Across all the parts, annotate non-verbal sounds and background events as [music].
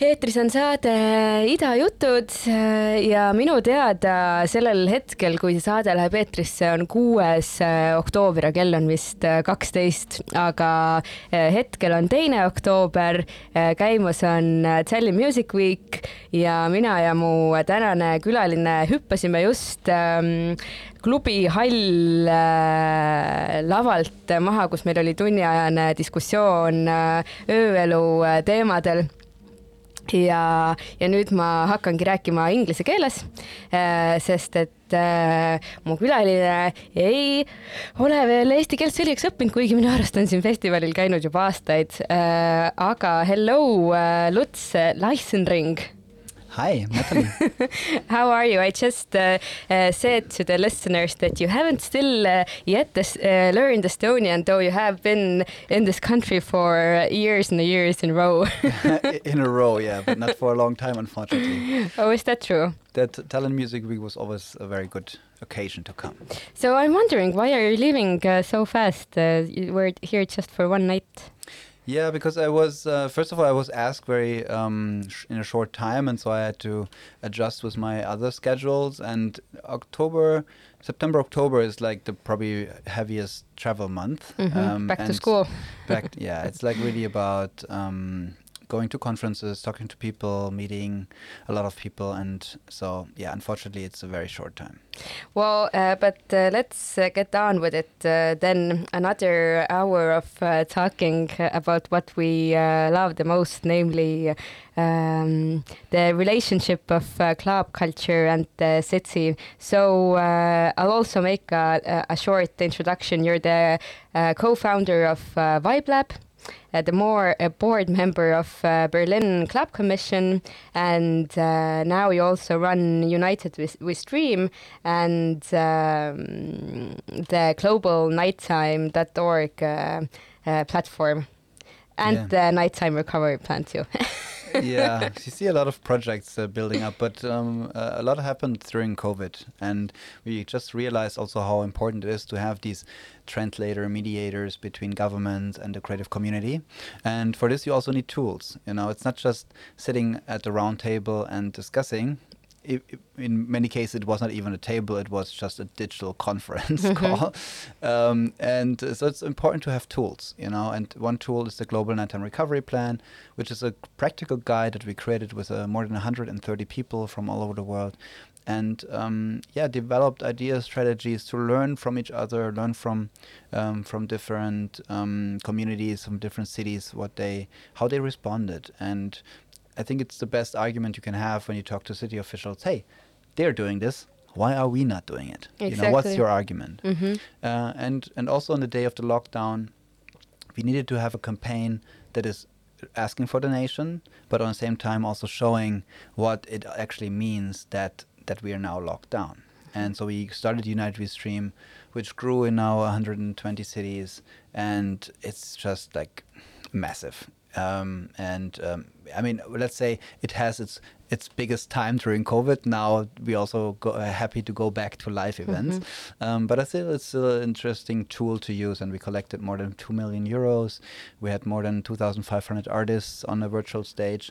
eetris on saade Ida jutud ja minu teada sellel hetkel, kui see saade läheb eetrisse, on kuues oktoober ja kell on vist kaksteist, aga hetkel on teine oktoober, käimas on Tallinn Music Week ja mina ja mu tänane külaline hüppasime just ähm, klubi hall äh, lavalt maha, kus meil oli tunniajane diskussioon äh, ööelu äh, teemadel ja, ja nüüd ma hakkangi rääkima inglise keeles, sest et äh, mu külaline ei ole veel eesti keelt selgeks õppinud, kuigi minu arust on siin festivalil käinud juba aastaid äh,. aga hello äh,, Luts Leisenring. Hi, Natalie. [laughs] How are you? I just uh, uh, said to the listeners that you haven't still uh, yet this, uh, learned Estonian, though you have been in this country for years and years in a row. [laughs] in a row, yeah, but not for a long time, unfortunately. [laughs] oh, is that true? That Tallinn Music Week was always a very good occasion to come. So I'm wondering, why are you leaving uh, so fast? Uh, you were here just for one night. Yeah, because I was uh, first of all I was asked very um, sh- in a short time, and so I had to adjust with my other schedules. And October, September, October is like the probably heaviest travel month. Mhm, back to school. back, yeah, it's like really about um, going to conferences, talking to people, meeting a lot of people, and so yeah, unfortunately, it's a very short time. Well, uh, but uh, let's uh, get on with it. Uh, then another hour of uh, talking uh, about what we love the most, namely um, the relationship of club culture and the city. So I'll also make a, a- short introduction. You're the co-founder of uh, Vibe Lab. Uh, the more a board member of uh, Berlin Club Commission, and uh, now you also run United with, We Stream and um, the global nighttime.org uh, uh, platform and Yeah. the nighttime recovery plan too. [laughs] yeah, you see a lot of projects uh, building up, but um, uh, a lot happened during COVID, and we just realized also how important it is to have these translator mediators between governments and the creative community. And for this, you also need tools. You know, it's not just sitting at the round table and discussing. I- i- in many cases, it was not even a table; it was just a digital [laughs] conference call. Um, and uh, so it's important to have tools, you know. And one tool is the Global Nighttime Recovery Plan, which is a practical guide that we created with uh, more than 130 people from all over the world. And um, yeah, developed ideas, strategies to learn from each other, learn from um, from different um, communities, from different cities, what they, how they responded. And I think it's the best argument you can have when you talk to city officials. Hey, they're doing this. Why are we not doing it? You know, what's your argument? hmm Uh, and and also on the day of the lockdown, we needed to have a campaign that is asking for donation, but at the same time also showing what it actually means that that we are now locked down. And so we started United We Stream, which grew in now 120 cities, and it's just like massive. Um, and um, I mean, let's say it has its its biggest time during COVID. Now we also go, uh, happy to go back to live events, um, but I still it's still an interesting tool to use. And we collected more than two million euros. We had more than 2,500 artists on a virtual stage,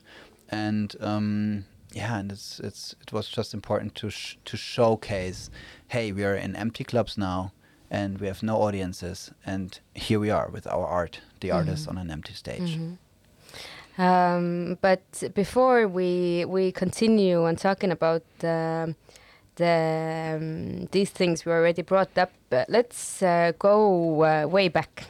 and um, yeah, and it's it's it was just important to sh- to showcase, hey, we are in empty clubs now. And we have no audiences, and here we are with our art, the artists on an empty stage. Um, but before we we continue on talking about um the um, these things we already brought up, uh, let's uh, go uh, way back.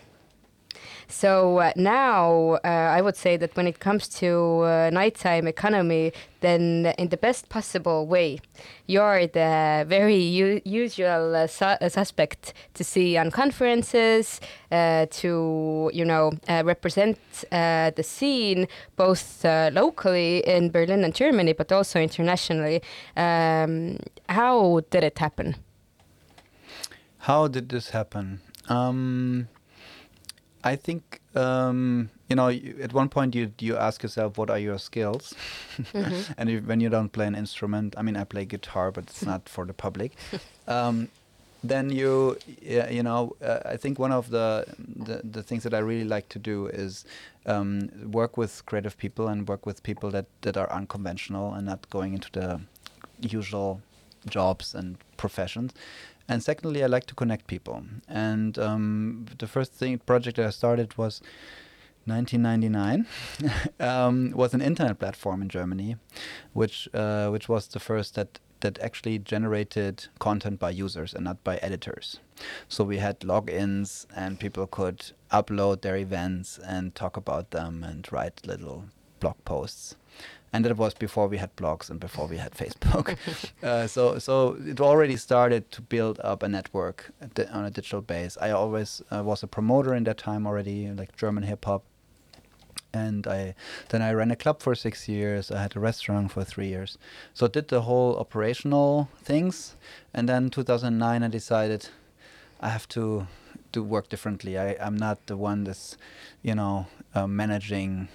So uh, now uh, I would say that when it comes to uh, nighttime economy, then in the best possible way, you're the very u- usual uh, su- uh, suspect to see on conferences, uh, to you know represent the scene both locally in Berlin and Germany, but also internationally. Um, how did it happen? How did this happen? Um, I think um, you know, at one point you you ask yourself, what are your skills? Mhm. [laughs] and if, when you don't play an instrument, I mean, I play guitar, but it's not for the public. [laughs] Um, then you, yeah, you know, uh, I think one of the, the the things that I really like to do is um, work with creative people and work with people that that are unconventional and not going into the usual jobs and professions. And secondly, I like to connect people. And um, the first thing project that I started was 1999. [laughs] um, was an internet platform in Germany, which uh, which was the first that that actually generated content by users and not by editors. So we had logins and people could upload their events and talk about them and write little blog posts. And that was before we had blogs and before we had [laughs] Facebook. [laughs] uh, so so it already started to build up a network on a digital base. I always uh, was a promoter in that time already, like German hip hop. And I then I ran a club for six years. I had a restaurant for three years. So did the whole operational things. And then 2009, I decided I have to to work differently. I, I'm not the one that's, you know, uh, managing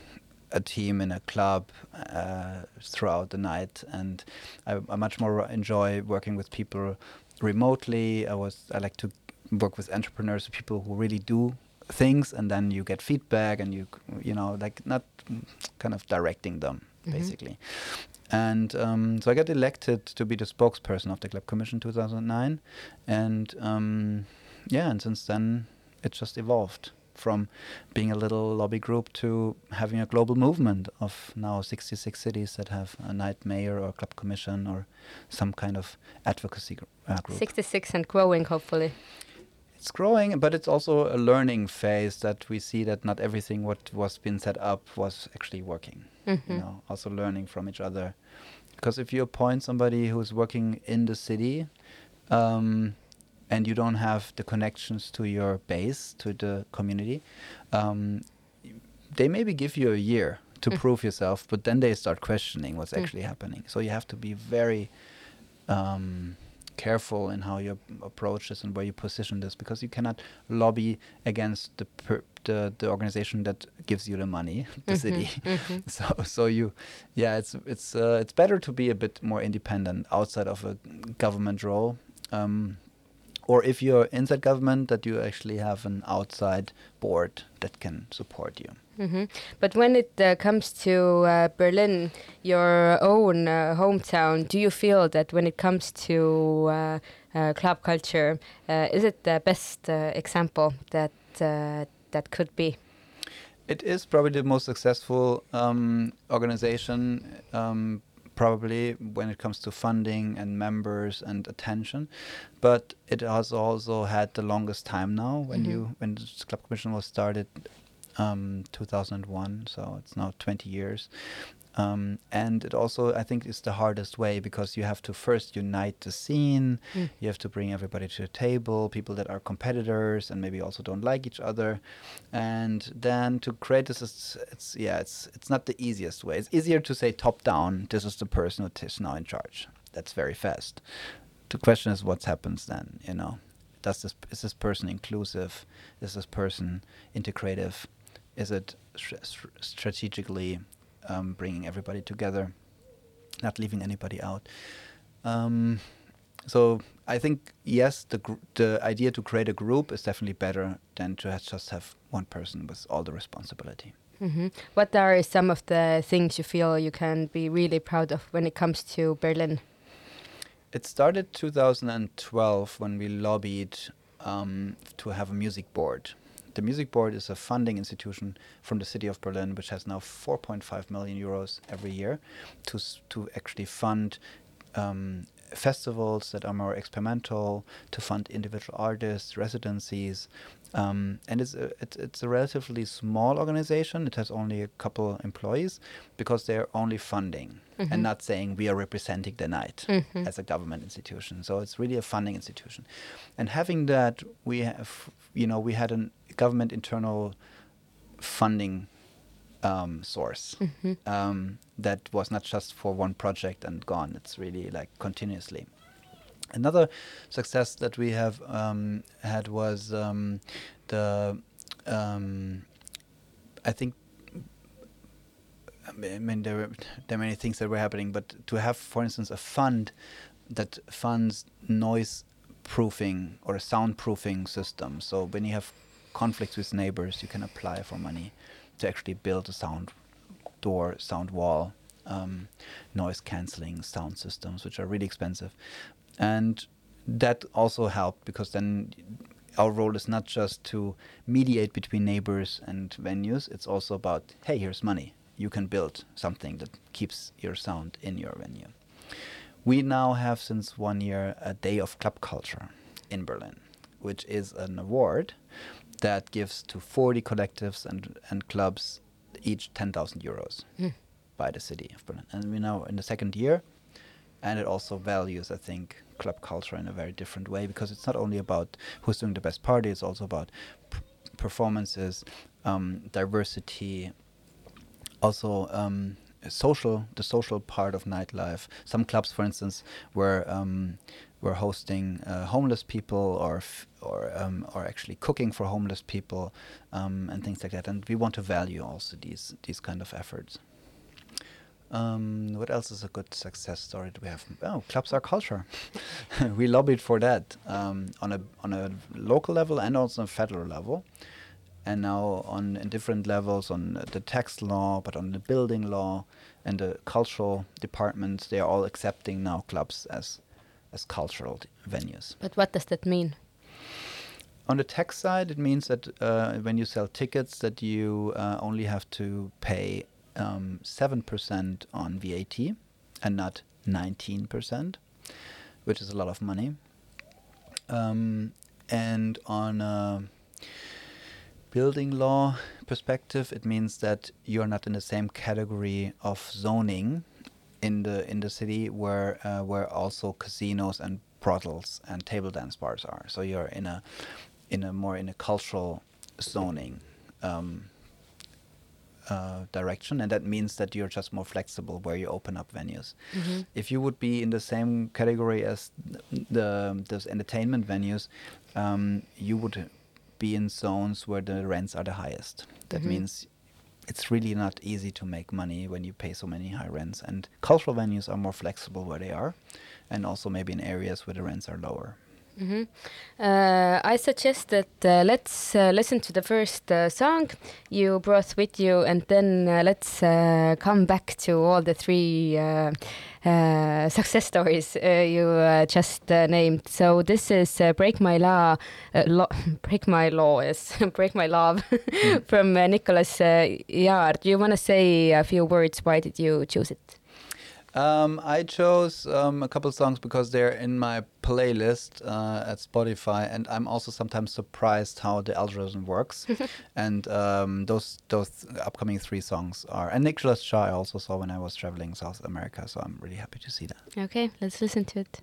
a team in a club uh, throughout the night, and I, I much more enjoy working with people remotely. I was I like to work with entrepreneurs, people who really do things, and then you get feedback, and you you know like not kind of directing them Mhm. basically. And um, so I got elected to be the spokesperson of the Club Commission 2009, and um, yeah, and since then it just evolved from being a little lobby group to having a global movement of now 66 cities that have a night mayor or club commission or some kind of advocacy gr- uh, group. 66 and growing, hopefully. It's growing, but it's also a learning phase that we see that not everything what was been set up was actually working. Mhm. You know, also learning from each other. Because if you appoint somebody who's working in the city, um, and you don't have the connections to your base, to the community, um, they maybe give you a year to Mm. prove yourself, but then they start questioning what's Mm. actually happening. So you have to be very um, careful in how you approach this and where you position this, because you cannot lobby against the per- the, the organization that gives you the money, [laughs] the Mhm, city. mhm. [laughs] So so you, yeah, it's it's uh, it's better to be a bit more independent outside of a government role. Um, or if you're inside government, that you actually have an outside board that can support you. hmm But when it uh, comes to uh, Berlin, your own uh, hometown, do you feel that when it comes to uh, uh, club culture, uh, is it the best uh, example that uh, that could be? It is probably the most successful um, organization, um, probably when it comes to funding and members and attention. But it has also had the longest time now. When Mhm. you when the club commission was started, um, 2001, so it's now 20 years. Um, and it also, I think, is the hardest way because you have to first unite the scene. Mm. You have to bring everybody to the table, people that are competitors and maybe also don't like each other, and then to create this, is, it's yeah, it's it's not the easiest way. It's easier to say top down. This is the person who is now in charge. That's very fast. The question is, what happens then? You know, does this is this person inclusive? Is this person integrative? Is it str- str- strategically um, bringing everybody together, not leaving anybody out? Um, so I think yes, the gr- the idea to create a group is definitely better than to ha- just have one person with all the responsibility. hmm What are some of the things you feel you can be really proud of when it comes to Berlin? It started 2012 when we lobbied um, to have a music board. The music board is a funding institution from the city of Berlin, which has now 4.5 million euros every year to to actually fund um, festivals that are more experimental, to fund individual artists, residencies, um, and it's a, it's it's a relatively small organization. It has only a couple employees because they're only funding Mhm. and not saying we are representing the night Mhm. as a government institution. So it's really a funding institution. And having that, we have, you know, we had a government internal funding um, source Mhm. um, that was not just for one project and gone. It's really like continuously. Another success that we have um, had was um, the um, I think I mean there were, there are many things that were happening, but to have, for instance, a fund that funds noise proofing or a soundproofing system. So when you have conflicts with neighbors, you can apply for money to actually build a sound door, sound wall, um, noise canceling sound systems, which are really expensive. And that also helped because then our role is not just to mediate between neighbors and venues, it's also about, hey, here's money. You can build something that keeps your sound in your venue. We now have, since one year, a day of club culture in Berlin, which is an award that gives to 40 collectives and, and clubs each 10,000 euros Mm. by the city of Berlin. And we're now in the second year, and it also values, I think, club culture in a very different way because it's not only about who's doing the best party, it's also about p- performances, um, diversity, also um, social, the social part of nightlife. Some clubs, for instance, were um, were hosting uh, homeless people or or um, or actually cooking for homeless people um, and things like that. And we want to value also these these kind of efforts. Um, what else is a good success story we have? Oh, clubs are culture. [laughs] we lobbied for that um, on a on a local level and also on a federal level, and now on in different levels on the tax law, but on the building law and the cultural departments, they are all accepting now clubs as as cultural venues. But what does that mean? On the tax side, it means that uh, when you sell tickets, that you uh, only have to pay um, seven percent on VAT and not nineteen percent, which is a lot of money. Um, and on a building law perspective, it means that you are not in the same category of zoning in the in the city where uh, where also casinos and brothels and table dance bars are. So you're in a in a more in a cultural zoning um, uh, direction, and that means that you're just more flexible where you open up venues. Mhm. If you would be in the same category as the those entertainment venues, um, you would be in zones where the rents are the highest. That Mhm. means it's really not easy to make money when you pay so many high rents. And cultural venues are more flexible where they are, and also maybe in areas where the rents are lower. Mhm. Uh, I suggest that uh, let's uh, listen to the first uh, song you brought with you, and then uh, let's uh, come back to all the three uh, uh, success stories uh, you uh, just uh, named. So this is uh, "Break My Law," uh, lo- [laughs] "Break My Law" is [laughs] "Break My Love" [laughs] from uh, Nicholas uh, Yard. Do you want to say a few words? Why did you choose it? Um, I chose um, a couple songs because they're in my playlist uh, at Spotify, and I'm also sometimes surprised how the algorithm works. [laughs] and um, those those upcoming three songs are and Nicholas Shaw I also saw when I was traveling South America, so I'm really happy to see that. Okay, let's listen to it.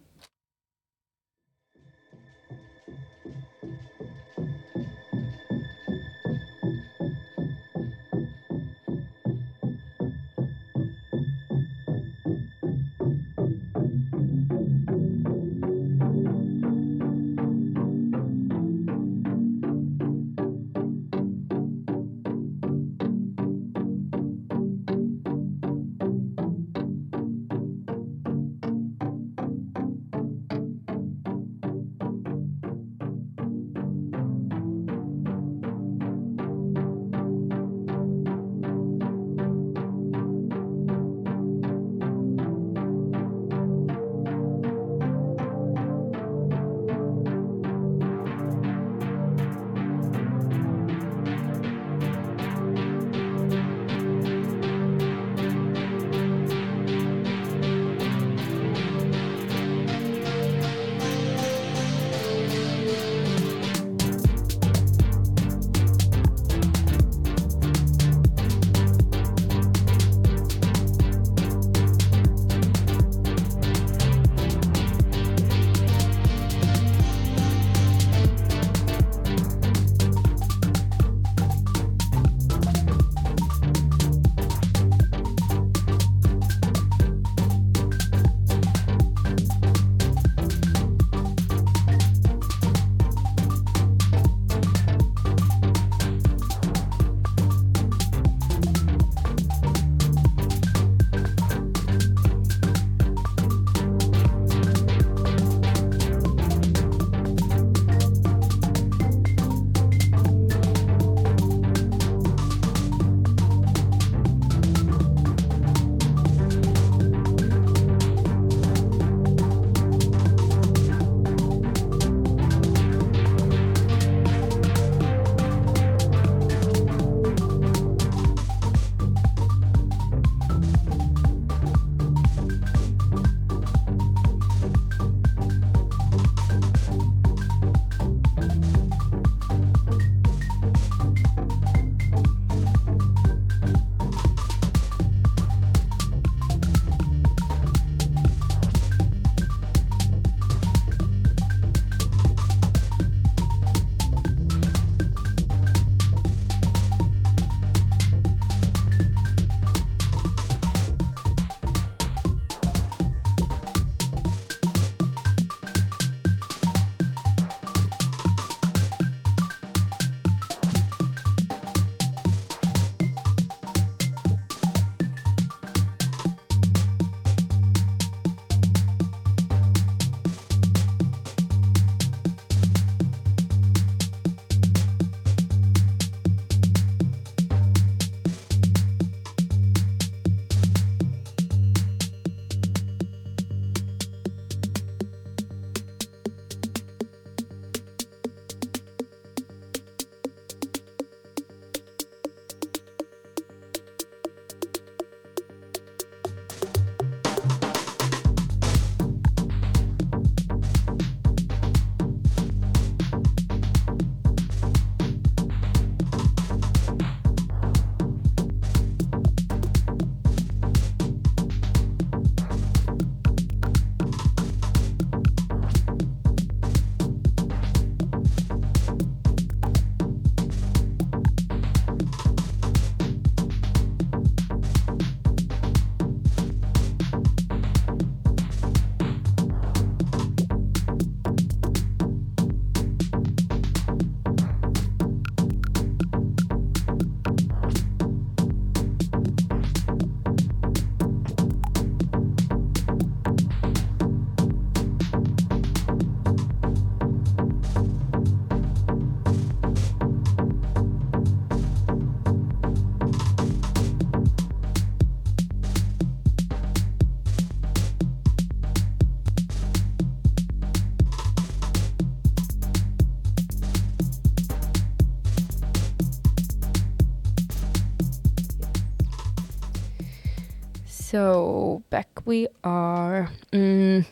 So back we are. Mm,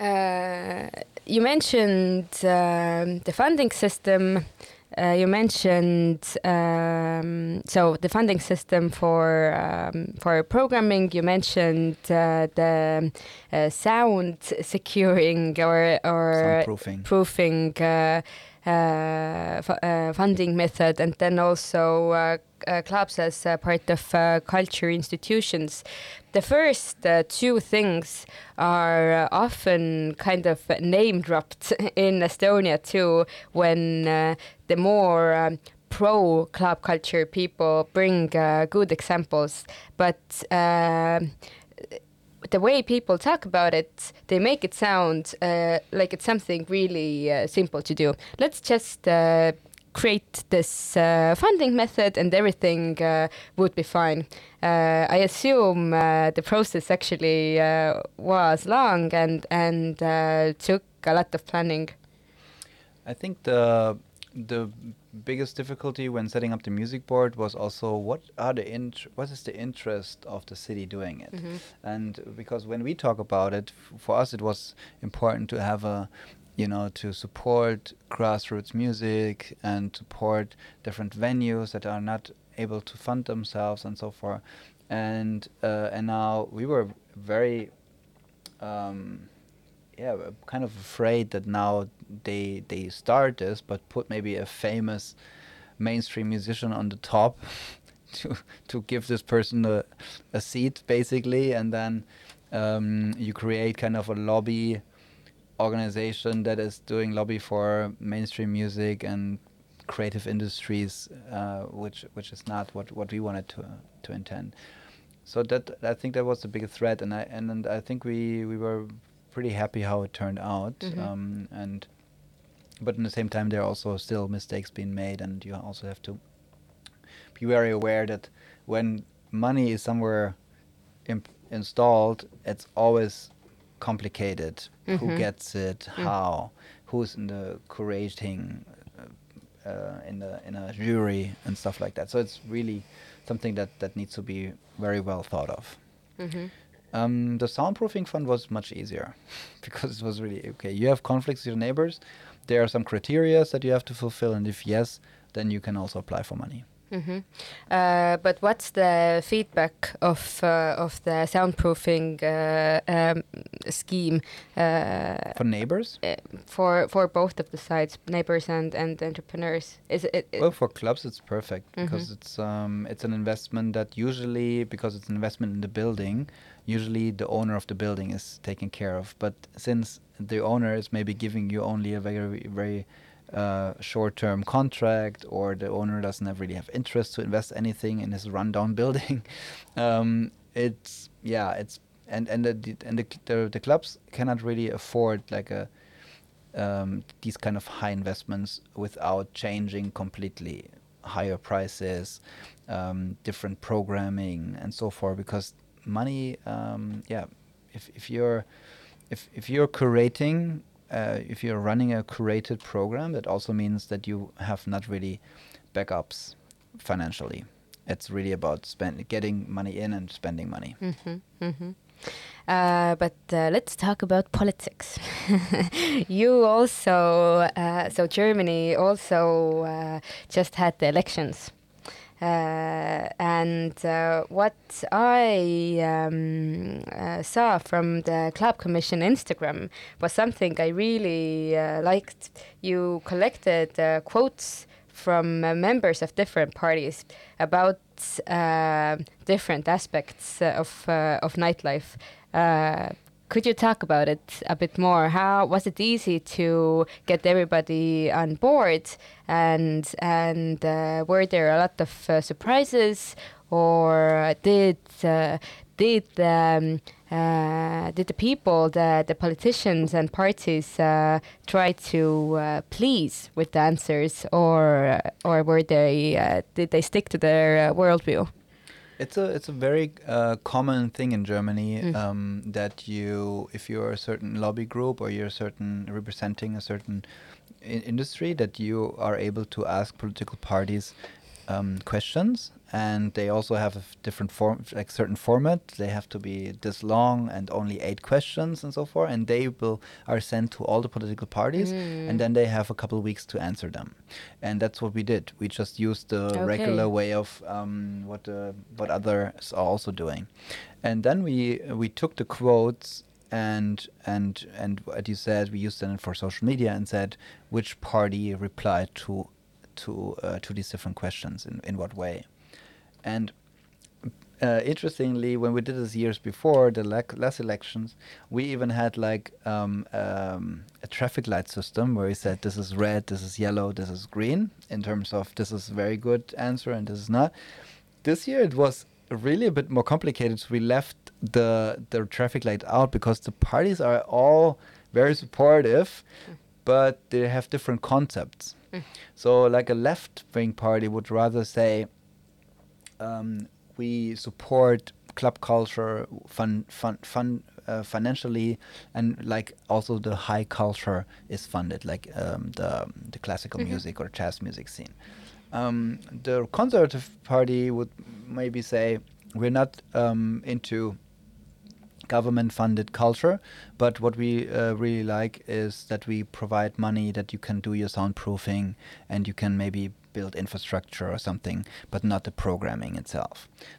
uh, you mentioned um, the funding system. Uh, you mentioned um, so the funding system for um, for programming. You mentioned uh, the uh, sound securing or or proofing uh, uh, funding method, and then also uh, uh, clubs as uh, part of uh, culture institutions. The first uh, two things are uh, often kind of name dropped [laughs] in Estonia too, when uh, the more um, pro club culture people bring uh, good examples, but. um the way people talk about it, they make it sound uh, like it's something really uh, simple to do. Let's just uh, create this uh, funding method and everything uh, would be fine. Uh, I assume the process actually was long and and took a lot of planning. I think the the biggest difficulty when setting up the music board was also what are the int- what is the interest of the city doing it Mhm. and because when we talk about it f- for us it was important to have a you know to support grassroots music and support different venues that are not able to fund themselves and so forth and uh, and now we were very um, yeah, kind of afraid that now they they start this, but put maybe a famous mainstream musician on the top [laughs] to to give this person a, a seat basically, and then um, you create kind of a lobby organization that is doing lobby for mainstream music and creative industries, uh, which which is not what, what we wanted to to intend. So that I think that was the biggest threat, and I and, and I think we we were pretty happy how it turned out. Mhm. Um, and but in the same time, there are also still mistakes being made, and you also have to be very aware that when money is somewhere imp- installed, it's always complicated. Who Mhm. gets it? Mm. How? Who's in the curating? Uh, uh, in the in a jury and stuff like that. So it's really something that that needs to be very well thought of. Mhm. Um, the soundproofing fund was much easier [laughs] because it was really okay. You have conflicts with your neighbors. There are some criteria that you have to fulfill, and if yes, then you can also apply for money. Mhm. Uh, but what's the feedback of uh, of the soundproofing uh, um, scheme uh, For neighbors, uh, for for both of the sides, neighbors and and entrepreneurs? Is it? it well, for clubs it's perfect Mhm. because it's um, it's an investment that usually because it's an investment in the building, usually the owner of the building is taken care of. But since the owner is maybe giving you only a very very short-term contract, or the owner doesn't really have interest to invest anything in his rundown [laughs] building, um, it's yeah, it's and and the the- and the, the the clubs cannot really afford like a um, these kind of high investments without changing completely higher prices, um, different programming, and so forth. Because money, um, yeah, if if you're if if you're curating, uh, if you're running a curated program, that also means that you have not really backups financially. It's really about spend getting money in and spending money. Mhm, mhm. Uh, but uh, let's talk about politics. [laughs] you also, uh, so Germany also uh, just had the elections. Uh, and uh, what I um, uh, saw from the Club Commission Instagram was something I really liked. You collected quotes from uh, members of different parties about uh, different aspects uh, of of nightlife. Could you talk about it a bit more? How was it easy to get everybody on board, and and uh, were there a lot of uh, surprises, or did uh, did um, uh, did the people, the the politicians and parties uh, try to uh, please with the answers, or or were they did they stick to their worldview? It's a it's a very uh, common thing in Germany Mm. um, that you if you're a certain lobby group or you're a certain representing a certain industry that you are able to ask political parties um, questions, and they also have a different form, like certain format. They have to be this long and only eight questions and so forth. And they will are sent to all the political parties, Mm. and then they have a couple of weeks to answer them. And that's what we did. We just used the regular way of um, what uh, what others are also doing, and then we we took the quotes and and and what you said we used them for social media and said which party replied to to uh, to these different questions in in what way, and. Uh, interestingly, when we did this years before the lec- last elections, we even had like um, um, a traffic light system where we said this is red, this is yellow, this is green, in terms of this is very good answer and this is not. This year it was really a bit more complicated. So we left the the traffic light out because the parties are all very supportive, but they have different concepts. So like a left wing party would rather say um, we support club culture, fun, fun, fun, uh, financially, and like also the high culture is funded, like um, the the classical music or jazz music scene. Um, the conservative party would maybe say we're not um, into government funded culture but what we uh, really like is that we provide money that you can do your soundproofing and you can maybe build infrastructure or something but not the programming itself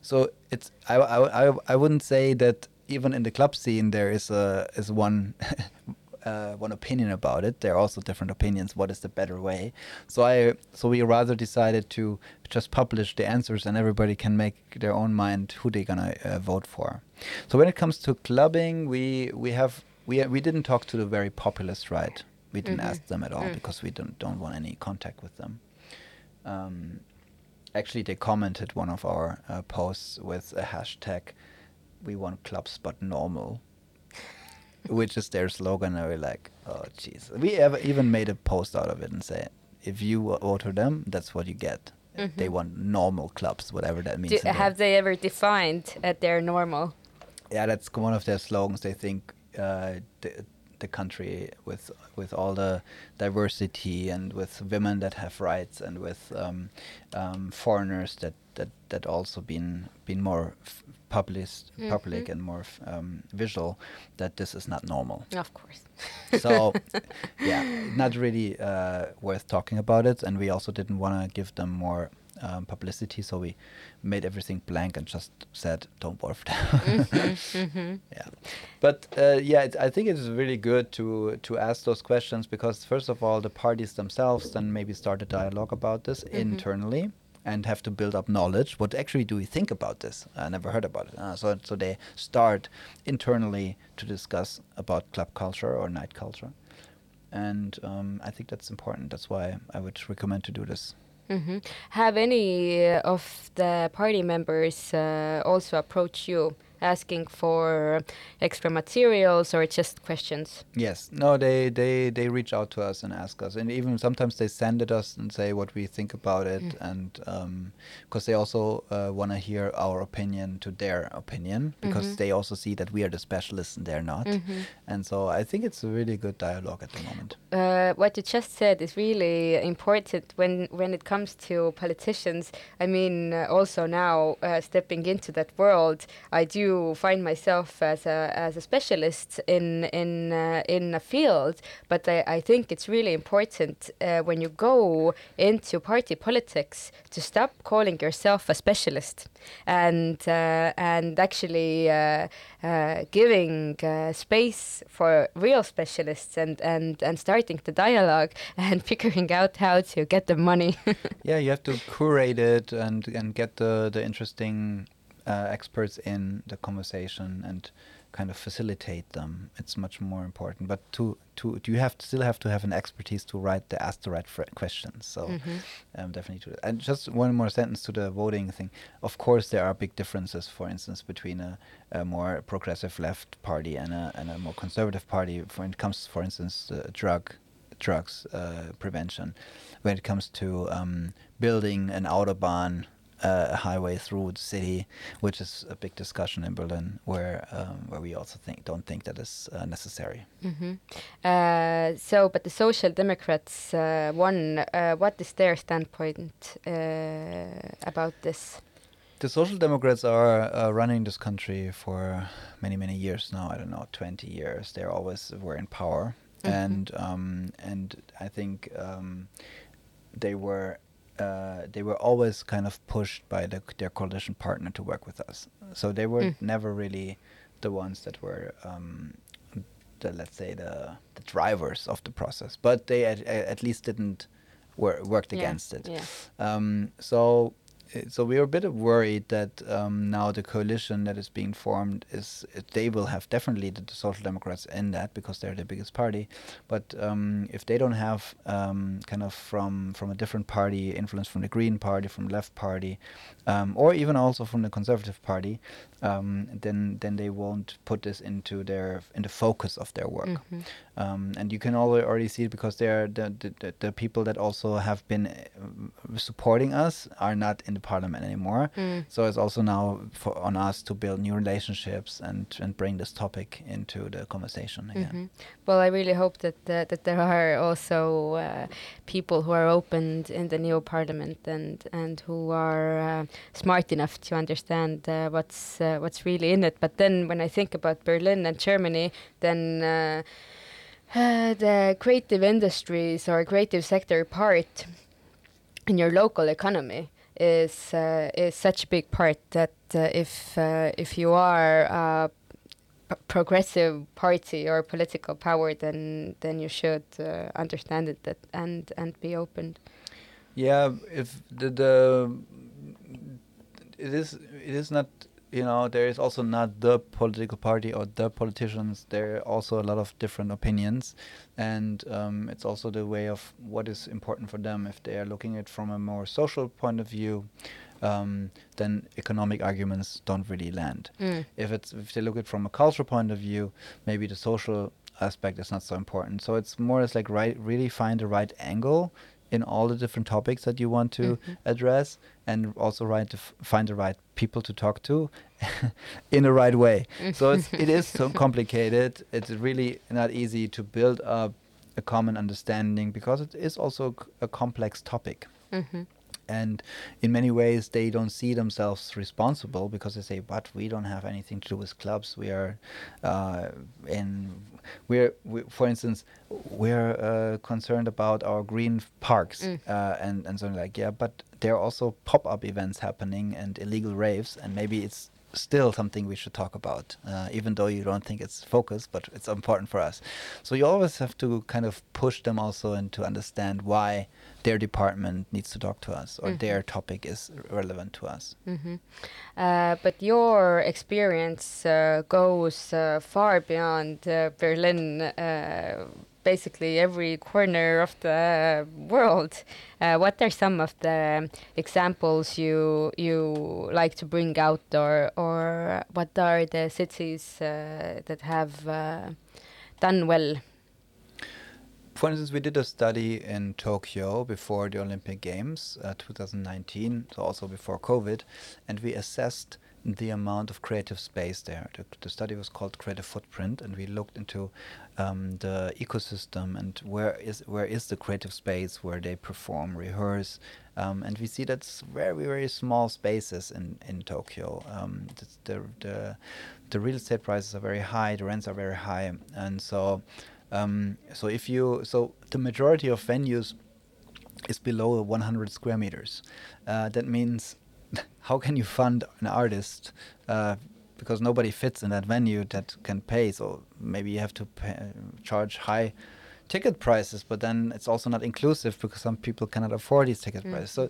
so it's i i, I, I wouldn't say that even in the club scene there is a is one [laughs] uh, one opinion about it. There are also different opinions. What is the better way? So I so we rather decided to just publish the answers, and everybody can make their own mind who they're gonna uh, vote for. So when it comes to clubbing, we we have we we didn't talk to the very populist right. We didn't Mhm. ask them at all Mm. because we don't don't want any contact with them. Um, actually, they commented one of our uh, posts with a hashtag. We want clubs, but normal which is their slogan. And we're like, oh, jeez. We have even made a post out of it and say, if you vote for them, that's what you get. They Mhm. want normal clubs, whatever that means. Do, have they ever defined at their normal? yeah, that's one of their slogans. They think uh, the, the country with with all the diversity and with women that have rights and with um, um, foreigners that, that, that also been been more f- published, public Mhm. and more f- um, visual. That this is not normal. Of course. [laughs] so yeah not really uh, worth talking about it and we also didn't want to give them more um, publicity so we made everything blank and just said don't vote for them hmm [laughs] yeah. But uh, yeah it, i think it's really good to to ask those questions because first of all the parties themselves then maybe start a dialogue about this Mhm. internally and have to build up knowledge. What actually do we think about this? I never heard about it. Uh, so so they start internally to discuss about club culture or night culture. And um, i think that's important. That's why i would recommend to do this hmm Have any uh, of the party members uh, also approached you asking for extra materials or just questions? Yes. No, they, they, they reach out to us and ask us, and even sometimes they send it us and say what we think about it, Mm. and because they also uh, want to hear our opinion to their opinion, because Mhm. they also see that we are the specialists and they're not, Mhm. and so I think it's a really good dialogue at the moment. Uh, what you just said is really important when when it comes to politicians. I mean, uh, also now uh, stepping into that world, I do find myself as a as a specialist in in uh, in a field, but I, I think it's really important uh, when you go into party politics to stop calling yourself a specialist and uh, and actually uh, uh, giving uh, space for real specialists and, and, and starting the dialogue [laughs] and figuring out how to get the money. [laughs] yeah, you have to curate it and and get the the interesting uh, experts in the conversation and kind of facilitate them. It's much more important. But to to do you have still have to have an expertise to write the ask the right fr- questions. So Mhm. um, definitely. To, and just one more sentence to the voting thing. Of course, there are big differences. For instance, between a, a more progressive left party and a and a more conservative party. When it comes, for instance, uh, drug drugs uh, prevention. When it comes to um, building an autobahn uh, a highway through the city, which is a big discussion in Berlin, where um, where we also think don't think that is uh, necessary. Mm-hmm. Uh, so, but the Social Democrats uh, won. Uh, what is their standpoint uh, about this? The Social Democrats are uh, running this country for many, many years now. I don't know, 20 years. They always were in power, Mhm. and um, and I think um, they were uh, they were always kind of pushed by the, their coalition partner to work with us. So they were Mm. never really the ones that were. Um, the, let's say the the drivers of the process, but they at, at least didn't wor- worked Yeah, against it. Yeah. Um, so, so we are a bit worried that um, now the coalition that is being formed is they will have definitely the, the Social Democrats in that because they're the biggest party. But um, if they don't have um, kind of from from a different party influence from the Green Party, from Left Party, um, or even also from the Conservative Party, um, then then they won't put this into their in the focus of their work Mhm. um, and you can alre- already see it because they're the, the, the, the people that also have been uh, supporting us are not in the parliament anymore. Mm. So it's also now for, on us to build new relationships and, and bring this topic into the conversation again. Mhm. Well, I really hope that uh, that there are also uh, people who are opened in the new parliament and and who are uh, smart enough to understand uh, what's uh, what's really in it. But then when I think about Berlin and Germany, then. Uh, uh, [sighs] the creative industries or creative sector part in your local economy is uh, is such a big part that uh, if uh, if you are progressive party or political power, then then you should uh, understand it that and and be open. Yeah, if the, the it is it is not you know there is also not the political party or the politicians. There are also a lot of different opinions, and um, it's also the way of what is important for them. If they are looking at it from a more social point of view, um, then economic arguments don't really land. Mm. If it's if they look at it from a cultural point of view, maybe the social aspect is not so important. So it's more as like right really find the right angle in all the different topics that you want to Mhm. address, and also right to f- find the right people to talk to [laughs] in the right way. So it's, [laughs] it is so complicated. It's really not easy to build up a common understanding because it is also c- a complex topic hmm and in many ways they don't see themselves responsible because they say but we don't have anything to do with clubs we are uh, in we're we, for instance we're uh, concerned about our green parks Mm. uh, and and so like yeah but there are also pop-up events happening and illegal raves and maybe it's still something we should talk about uh, even though you don't think it's focused but it's important for us so you always have to kind of push them also and to understand why their department needs to talk to us or Mhm. their topic is relevant to us. hmm Uh, but your experience uh, goes uh, far beyond uh, Berlin. Uh, basically, every corner of the world. Uh, what are some of the examples you you like to bring out, or or what are the cities that have done well? For instance, we did a study in Tokyo before the Olympic Games, uh, 2019, so also before COVID, and we assessed the amount of creative space there. The, the study was called Creative Footprint, and we looked into um, the ecosystem and where is where is the creative space where they perform, rehearse, um, and we see that's very very small spaces in in Tokyo. Um, the the the real estate prices are very high, the rents are very high, and so. Um, so if you so the majority of venues is below 100 square meters. Uh, that means [laughs] how can you fund an artist uh, because nobody fits in that venue that can pay. So maybe you have to pay, charge high ticket prices, but then it's also not inclusive because some people cannot afford these ticket Mm. prices. So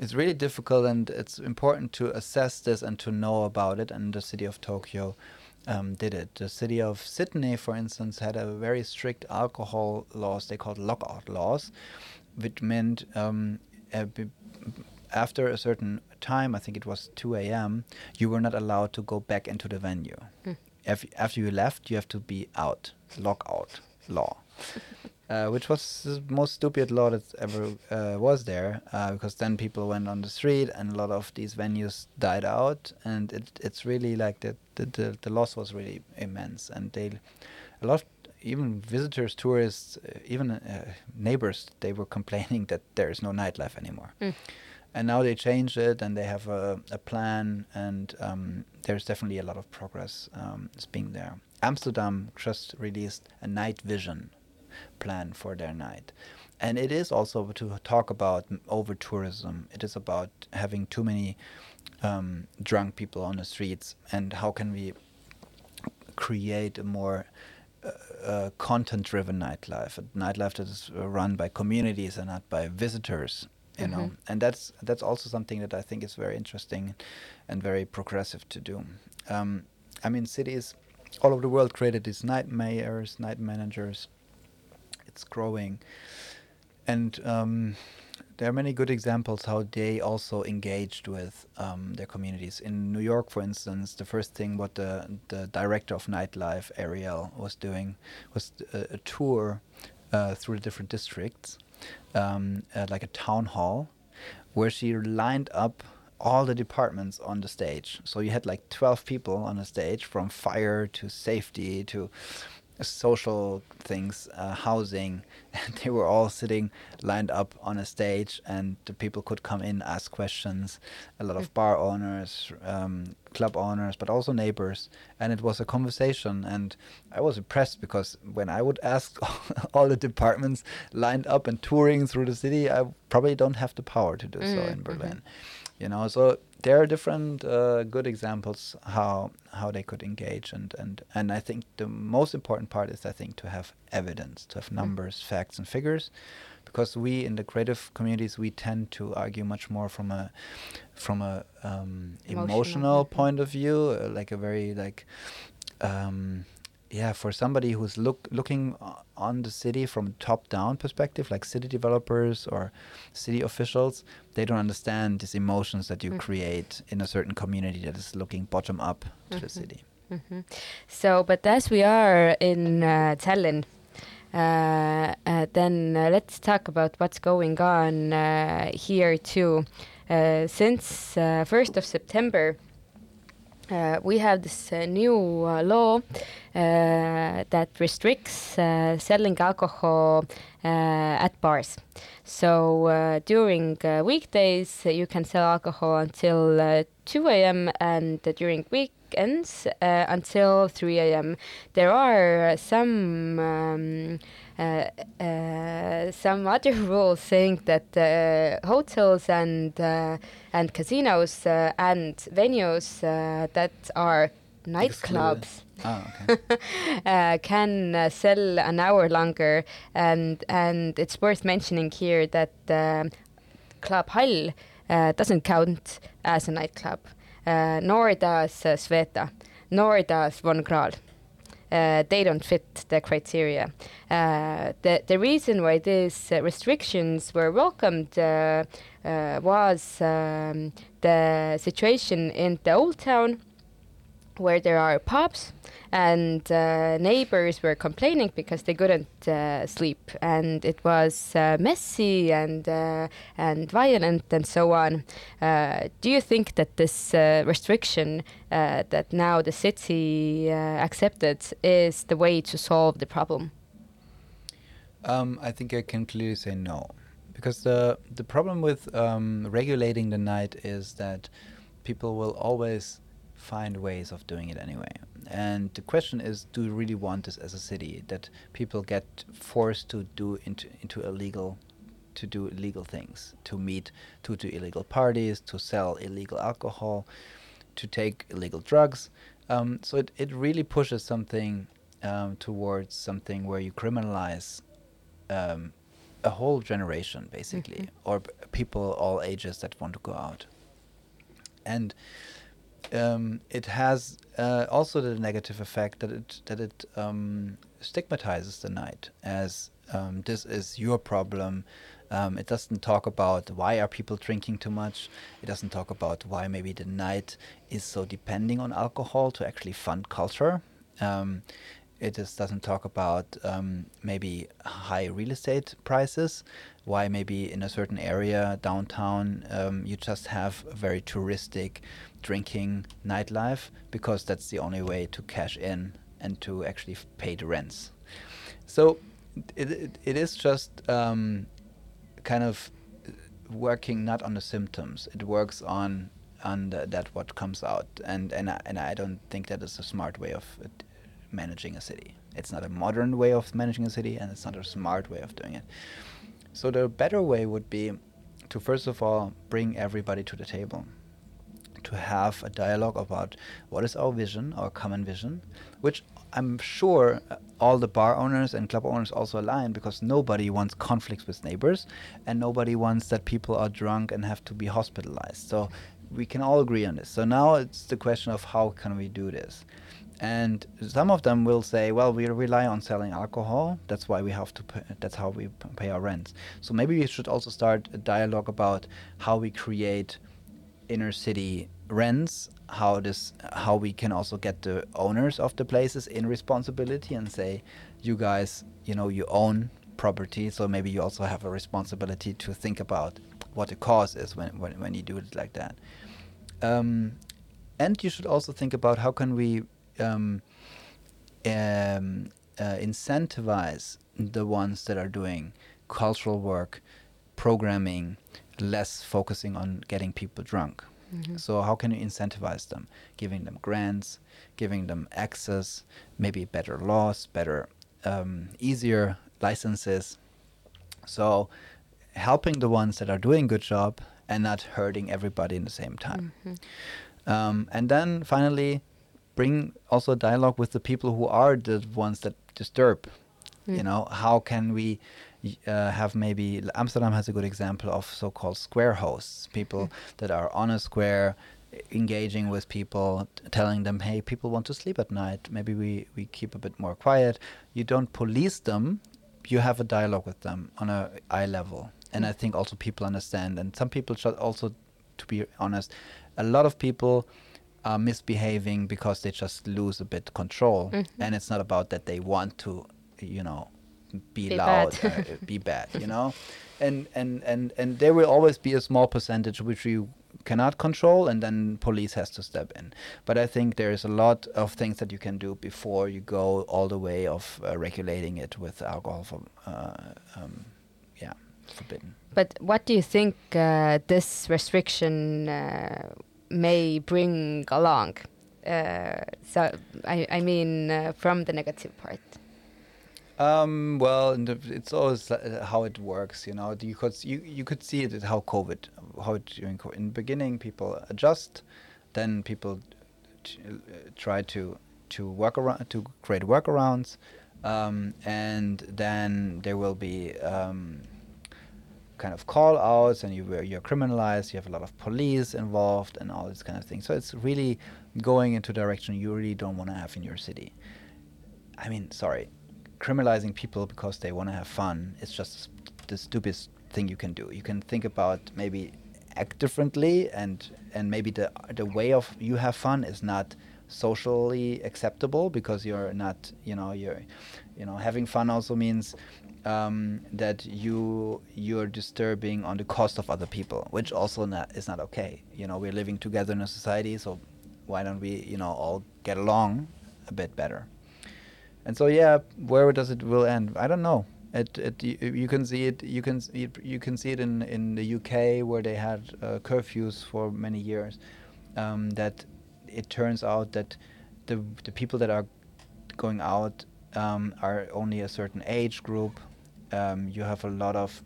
it's really difficult, and it's important to assess this and to know about it. And the city of Tokyo um, did it. The city of Sydney, for instance, had a very strict alcohol laws. They called lockout laws, which meant um, after a certain time, I think it was 2 a.m., you were not allowed to go back into the venue. Hmm. If, after you left, you have to be out. Lockout law. [laughs] uh, which was the most stupid law that ever uh, was there, uh, because then people went on the street and a lot of these venues died out, and it, it's really like the, the, the, the loss was really immense, and they, a lot of even visitors, tourists, uh, even uh, neighbors, they were [laughs] complaining that there is no nightlife anymore. Mm. And now they changed it, and they have a, a plan, and um, there's definitely a lot of progress um, is being there. Amsterdam just released a night vision plan for their night. And it is also to talk about over tourism. It is about having too many um, drunk people on the streets, and how can we create a more uh, uh, content-driven nightlife, a nightlife that is uh, run by communities and not by visitors. You know, Mhm. and that's that's also something that I think is very interesting and very progressive to do. Um, I mean, cities all over the world created these night mayors, night managers. It's growing, and um, there are many good examples how they also engaged with um, their communities. In New York, for instance, the first thing what the the director of nightlife, Ariel, was doing was a, a tour uh, through the different districts, um, uh, like a town hall, where she lined up all the departments on the stage. So you had like 12 people on the stage from fire to safety to social things, uh, housing, and [laughs] they were all sitting lined up on a stage, and the people could come in, ask questions. A lot of bar owners, um, club owners, but also neighbors, and it was a conversation. And I was impressed because when I would ask [laughs] all the departments lined up and touring through the city, I probably don't have the power to do so Mm, in mhm. Berlin. You know, so there are different uh, good examples how how they could engage and and and I think the most important part is I think to have evidence, to have numbers, facts, and figures, because we in the creative communities we tend to argue much more from a from a um, Emotional, emotional point of view, uh, like a very like um, yeah, for somebody who's look looking on the city from a top-down perspective, like city developers or city officials, they don't understand these emotions that you Mhm. create in a certain community that is looking bottom up to the Mhm. city. hmm So, but as we are in uh, Tallinn, uh, uh, then uh, let's talk about what's going on uh, here too. Uh, since uh, 1st of September, uh, we have this uh, new uh, law uh, that restricts uh, selling alcohol at bars. So during weekdays, you can sell alcohol until uh, 2 a.m. and during weekends uh, until 3 a.m. There are some um, uh, uh, some other [laughs] rules saying that uh, hotels and uh, and casinos uh, and venues uh, that are nightclubs Ah, okay. [laughs] uh, can uh, sell an hour longer, and and it's worth mentioning here that um Club Hall uh, doesn't count as a nightclub, nor does uh, Sveta, nor does Von Krahl. Uh, they don't fit the criteria. Uh, the the reason why these uh, restrictions were welcomed was um, the situation in the old town where there are pubs and uh, neighbors were complaining because they couldn't uh, sleep and it was uh, messy and uh, and violent and so on. Uh, do you think that this uh, restriction that now the city accepted is the way to solve the problem? Um, I think I can clearly say no, because the the problem with um, regulating the night is that people will always find ways of doing it anyway. And the question is, do we really want this as a city that people get forced to do into into illegal to do illegal things, to meet, to do illegal parties, to sell illegal alcohol, to take illegal drugs. Um, so it, it really pushes something um, towards something where you criminalize um, a whole generation, basically, Mhm. or p- people all ages that want to go out. And um, it has uh, also the negative effect that it that it um, stigmatizes the night as um, this is your problem. Um, it doesn't talk about why are people drinking too much. It doesn't talk about why maybe the night is so depending on alcohol to actually fund culture. Um, just doesn't talk about um, maybe high real estate prices. Why maybe in a certain area downtown um, you just have a very touristic drinking nightlife because that's the only way to cash in and to actually pay the rents. So it, it, it is just um, kind of working not on the symptoms. It works on on the, that what comes out, and and I, and I don't think that is a smart way of uh, managing a city. It's not a modern way of managing a city, and it's not a smart way of doing it. So the better way would be to first of all bring everybody to the table to have a dialogue about what is our vision, our common vision, which I'm sure uh, all the bar owners and club owners also align because nobody wants conflicts with neighbors and nobody wants that people are drunk and have to be hospitalized. So we can all agree on this. So now it's the question of how can we do this? And some of them will say, well, we rely on selling alcohol. That's why we have to. Pay, that's how we pay our rents. So maybe we should also start a dialogue about how we create inner city rents how this how we can also get the owners of the places in responsibility and say you guys you know you own property so maybe you also have a responsibility to think about what the cost is when when, when you do it like that. Um, and you should also think about how can we um, um, uh, incentivize the ones that are doing cultural work programming less focusing on getting people drunk Mm-hmm. So how can you incentivize them? Giving them grants, giving them access, maybe better laws, better, um, easier licenses. So helping the ones that are doing good job and not hurting everybody in the same time. Mm-hmm. Um, and then finally, bring also dialogue with the people who are the ones that disturb. Mm. You know, how can we uh, have maybe Amsterdam has a good example of so-called square hosts, people mm. that are on a square, engaging with people, telling them, "Hey, people want to sleep at night. Maybe we we keep a bit more quiet." You don't police them. You have a dialogue with them on a eye level, and mm. I think also people understand. And some people should also, to be honest, a lot of people are misbehaving because they just lose a bit control, mm-hmm. and it's not about that they want to, you know, be, be loud, uh, be bad, you know, [laughs] and and and and there will always be a small percentage which you cannot control, and then police has to step in. But I think there is a lot of things that you can do before you go all the way of uh, regulating it with alcohol. For, uh, um, yeah, forbidden. But what do you think uh, this restriction uh, may bring along? Uh, so I, I mean, from the negative part. Um, well, it's always uh, how it works, you know. You could you you could see it how COVID, how it during. In the beginning, people adjust, then people uh, try to to work around to create workarounds, um, and then there will be um, kind of call outs, and you you're criminalized. You have a lot of police involved, and all this kind of thing. So it's really going into direction you really don't want to have in your city. I mean, sorry, criminalizing people because they want to have fun. Is just the stupidest thing you can do. You can think about maybe act differently and and maybe the the way of you have fun is not socially acceptable because you're not you know you're you know having fun also means um, that you you're disturbing on the cost of other people which also not, is not okay. You know we're living together in a society so why don't we you know all get along a bit better and so yeah, where does it will end? I don't know. It, it you, you can see it you can see you can see it in in the UK where they had uh, curfews for many years. Um, that it turns out that the the people that are going out um, are only a certain age group. Um, you have a lot of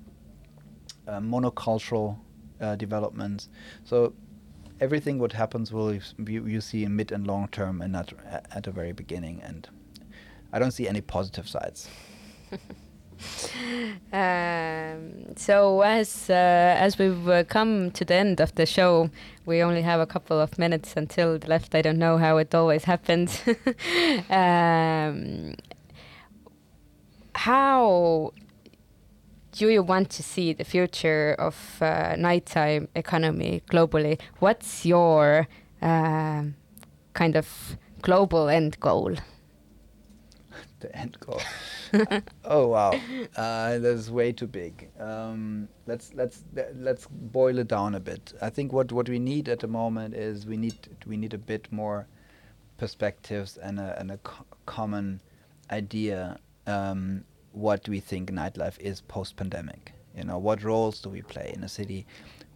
uh, monocultural uh, developments. So everything what happens will you, you see in mid and long term and not at the very beginning and I don't see any positive sides. [laughs] um, so as uh, as we've uh, come to the end of the show, we only have a couple of minutes until the left. I don't know how it always happens. [laughs] um, how do you want to see the future of uh, nighttime economy globally? What's your uh, kind of global end goal? The end goal. [laughs] oh wow, uh, that's way too big. Um, let's let's let's boil it down a bit. I think what what we need at the moment is we need we need a bit more perspectives and a and a co common idea um, what we think nightlife is post pandemic. You know, what roles do we play in a city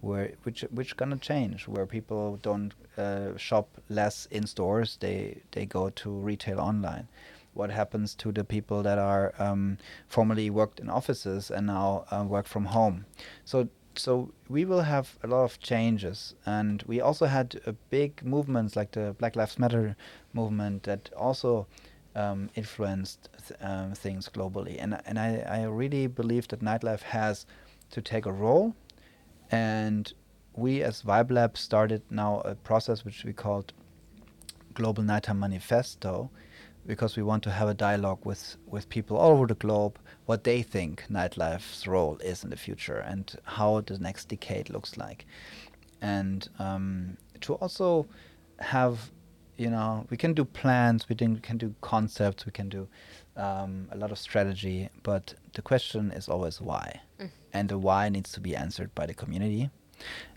where which which gonna change where people don't uh, shop less in stores they they go to retail online what happens to the people that are um, formerly worked in offices and now uh, work from home. So so we will have a lot of changes. And we also had uh, big movements like the black lives matter movement that also um, influenced th um, things globally. And and I, I really believe that nightlife has to take a role. And we as Vibe Lab started now a process which we called Global Nighttime Manifesto because we want to have a dialogue with, with people all over the globe what they think nightlife's role is in the future and how the next decade looks like. And um, to also have, you know, we can do plans, we can do concepts, we can do um, a lot of strategy, but the question is always why. Mm and the why needs to be answered by the community.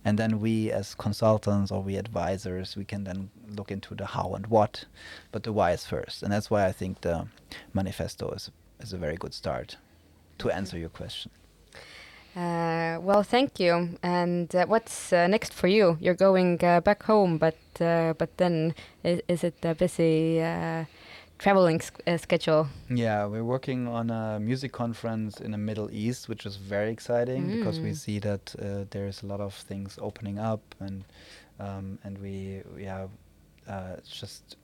And then we as consultants or we advisors, we can then look into the how and what, but the why is first. And that's why I think the manifesto is, is a very good start to answer your question. Uh, well, thank you. And uh, what's uh, next for you? You're going uh, back home, but uh, but then is, is it a busy uh, traveling uh, schedule? Yeah, we're working on a music conference in the Middle East, which is very exciting mm. because we mm. see that uh, there's a lot of things opening up, and um, and we we have uh, just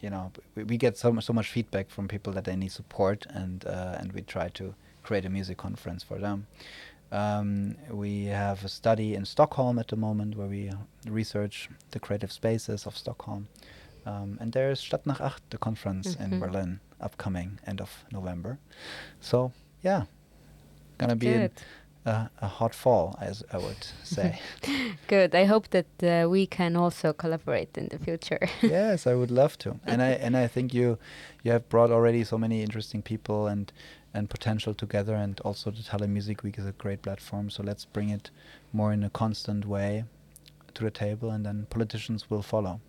you know we, we get so much, so much feedback from people that they need support, and uh, and we try to create a music conference for them. Um, we have a study in Stockholm at the moment where we research the creative spaces of Stockholm. Um, and there's Stadt nach Acht, the conference mm -hmm. in mm-hmm. Berlin, upcoming end of November. So yeah, gonna be in, uh, a hot fall, as I would say. [laughs] Good. I hope that uh, we can also collaborate in the future. [laughs] yes, I would love to, and I and I think you you have brought already so many interesting people and and potential together, and also the Tallinn Music Week is a great platform. So let's bring it more in a constant way to the table, and then politicians will follow.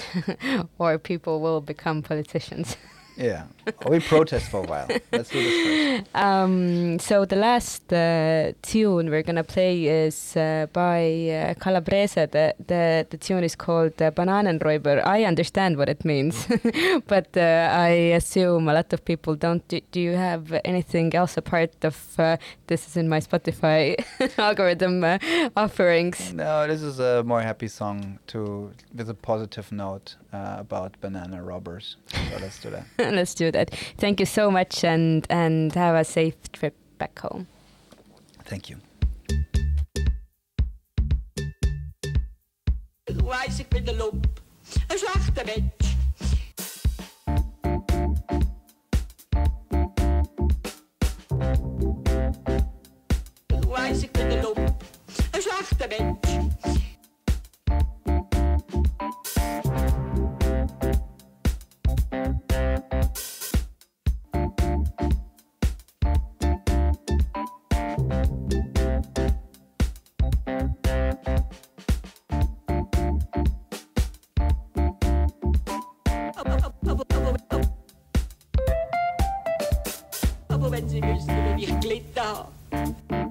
[laughs] or people will become politicians. [laughs] Yeah, we protest for a while. Let's do this first. Um, so the last uh, tune we're gonna play is uh, by uh, Calabrese. The, the the tune is called uh, Bananenräuber. I understand what it means, [laughs] but uh, I assume a lot of people don't. Do, do you have anything else apart of uh, this is in my Spotify [laughs] algorithm uh, offerings? No, this is a more happy song to with a positive note uh, about banana robbers. So let's do that. [laughs] let's do that. Thank you so much, and and have a safe trip back home. Thank you. Wijs ik met de loop, een zachte mens. Wijs ik met de müssen, wenn ich gelitten habe.